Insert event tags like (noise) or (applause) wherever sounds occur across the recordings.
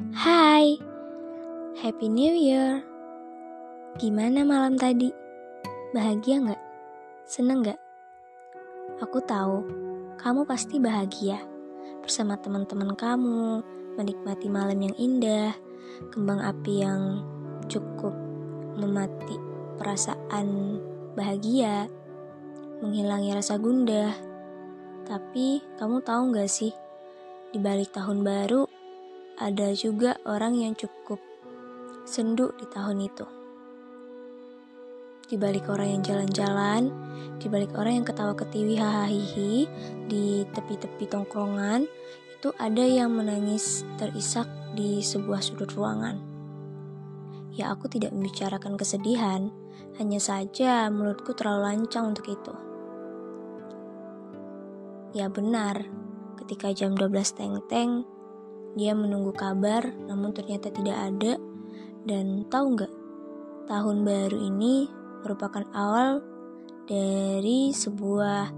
Hai, Happy New Year. Gimana malam tadi? Bahagia nggak? Seneng nggak? Aku tahu, kamu pasti bahagia bersama teman-teman kamu, menikmati malam yang indah, kembang api yang cukup memati perasaan bahagia, menghilangi rasa gundah. Tapi kamu tahu nggak sih, di balik tahun baru ada juga orang yang cukup sendu di tahun itu. Di balik orang yang jalan-jalan, di balik orang yang ketawa ketiwi hahaha di tepi-tepi tongkrongan, itu ada yang menangis terisak di sebuah sudut ruangan. Ya aku tidak membicarakan kesedihan, hanya saja mulutku terlalu lancang untuk itu. Ya benar, ketika jam 12 teng-teng, dia menunggu kabar namun ternyata tidak ada. Dan tahu nggak, tahun baru ini merupakan awal dari sebuah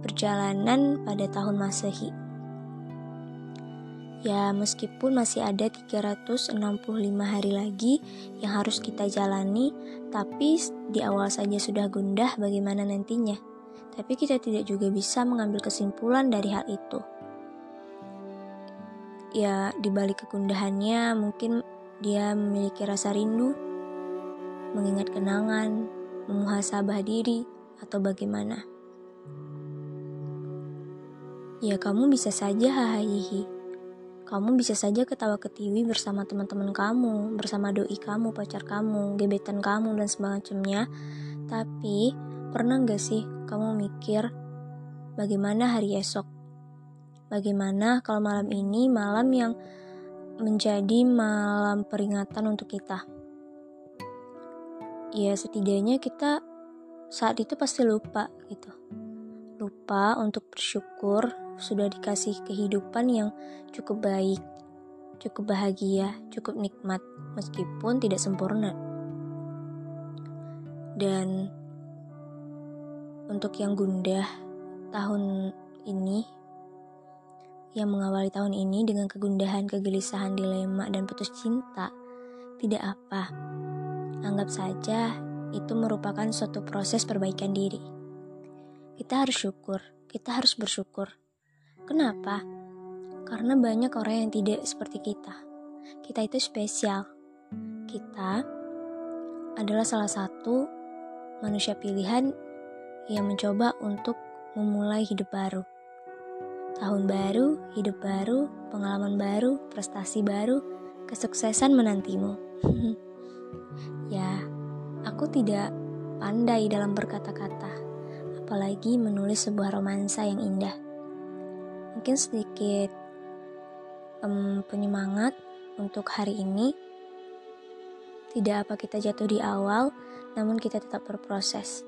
perjalanan pada tahun masehi. Ya, meskipun masih ada 365 hari lagi yang harus kita jalani, tapi di awal saja sudah gundah bagaimana nantinya tapi kita tidak juga bisa mengambil kesimpulan dari hal itu. Ya, di balik kegundahannya mungkin dia memiliki rasa rindu, mengingat kenangan, memuhasabah diri, atau bagaimana. Ya, kamu bisa saja hahaha. Kamu bisa saja ketawa ketiwi bersama teman-teman kamu, bersama doi kamu, pacar kamu, gebetan kamu, dan semacamnya. Tapi, Pernah gak sih kamu mikir bagaimana hari esok? Bagaimana kalau malam ini malam yang menjadi malam peringatan untuk kita? Ya setidaknya kita saat itu pasti lupa gitu. Lupa untuk bersyukur sudah dikasih kehidupan yang cukup baik, cukup bahagia, cukup nikmat meskipun tidak sempurna. Dan untuk yang gundah tahun ini, yang mengawali tahun ini dengan kegundahan, kegelisahan, dilema, dan putus cinta, tidak apa. Anggap saja itu merupakan suatu proses perbaikan diri. Kita harus syukur, kita harus bersyukur. Kenapa? Karena banyak orang yang tidak seperti kita. Kita itu spesial. Kita adalah salah satu manusia pilihan yang mencoba untuk memulai hidup baru. Tahun baru, hidup baru, pengalaman baru, prestasi baru, kesuksesan menantimu. (laughs) ya, aku tidak pandai dalam berkata-kata, apalagi menulis sebuah romansa yang indah. Mungkin sedikit um, penyemangat untuk hari ini. Tidak apa kita jatuh di awal, namun kita tetap berproses.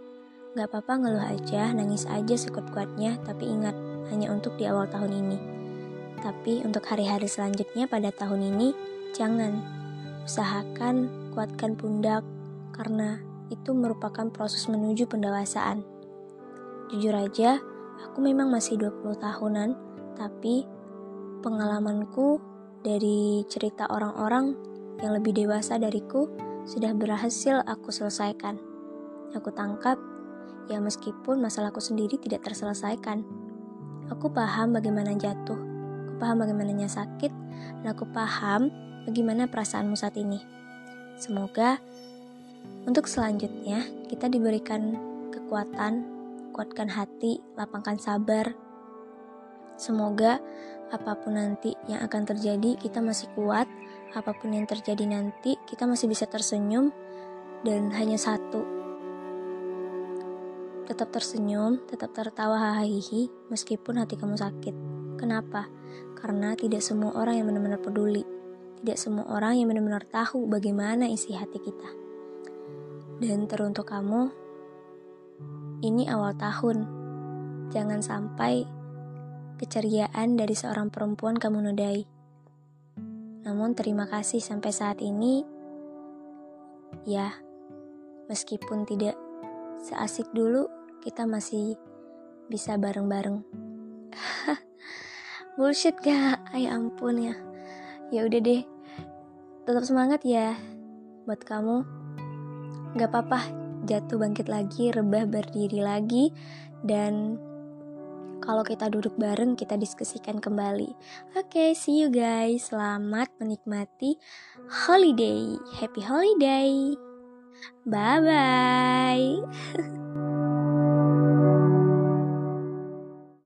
Gak apa-apa ngeluh aja, nangis aja sekuat-kuatnya, tapi ingat, hanya untuk di awal tahun ini. Tapi untuk hari-hari selanjutnya pada tahun ini, jangan. Usahakan kuatkan pundak, karena itu merupakan proses menuju pendewasaan. Jujur aja, aku memang masih 20 tahunan, tapi pengalamanku dari cerita orang-orang yang lebih dewasa dariku sudah berhasil aku selesaikan. Aku tangkap Ya meskipun masalahku sendiri tidak terselesaikan. Aku paham bagaimana jatuh, aku paham bagaimananya sakit, dan aku paham bagaimana perasaanmu saat ini. Semoga untuk selanjutnya kita diberikan kekuatan, kuatkan hati, lapangkan sabar. Semoga apa pun nanti yang akan terjadi kita masih kuat, apa pun yang terjadi nanti kita masih bisa tersenyum dan hanya satu Tetap tersenyum, tetap tertawa hahihi meskipun hati kamu sakit. Kenapa? Karena tidak semua orang yang benar-benar peduli. Tidak semua orang yang benar-benar tahu bagaimana isi hati kita. Dan teruntuk kamu, ini awal tahun. Jangan sampai keceriaan dari seorang perempuan kamu nodai. Namun terima kasih sampai saat ini, ya, meskipun tidak seasik dulu kita masih bisa bareng-bareng. (laughs) Bullshit gak? Ay ampun ya. Ya udah deh. tetap semangat ya buat kamu. Gak apa-apa, jatuh bangkit lagi, rebah berdiri lagi, dan kalau kita duduk bareng, kita diskusikan kembali. Oke, okay, see you guys. Selamat menikmati holiday. Happy holiday. Bye bye. (laughs)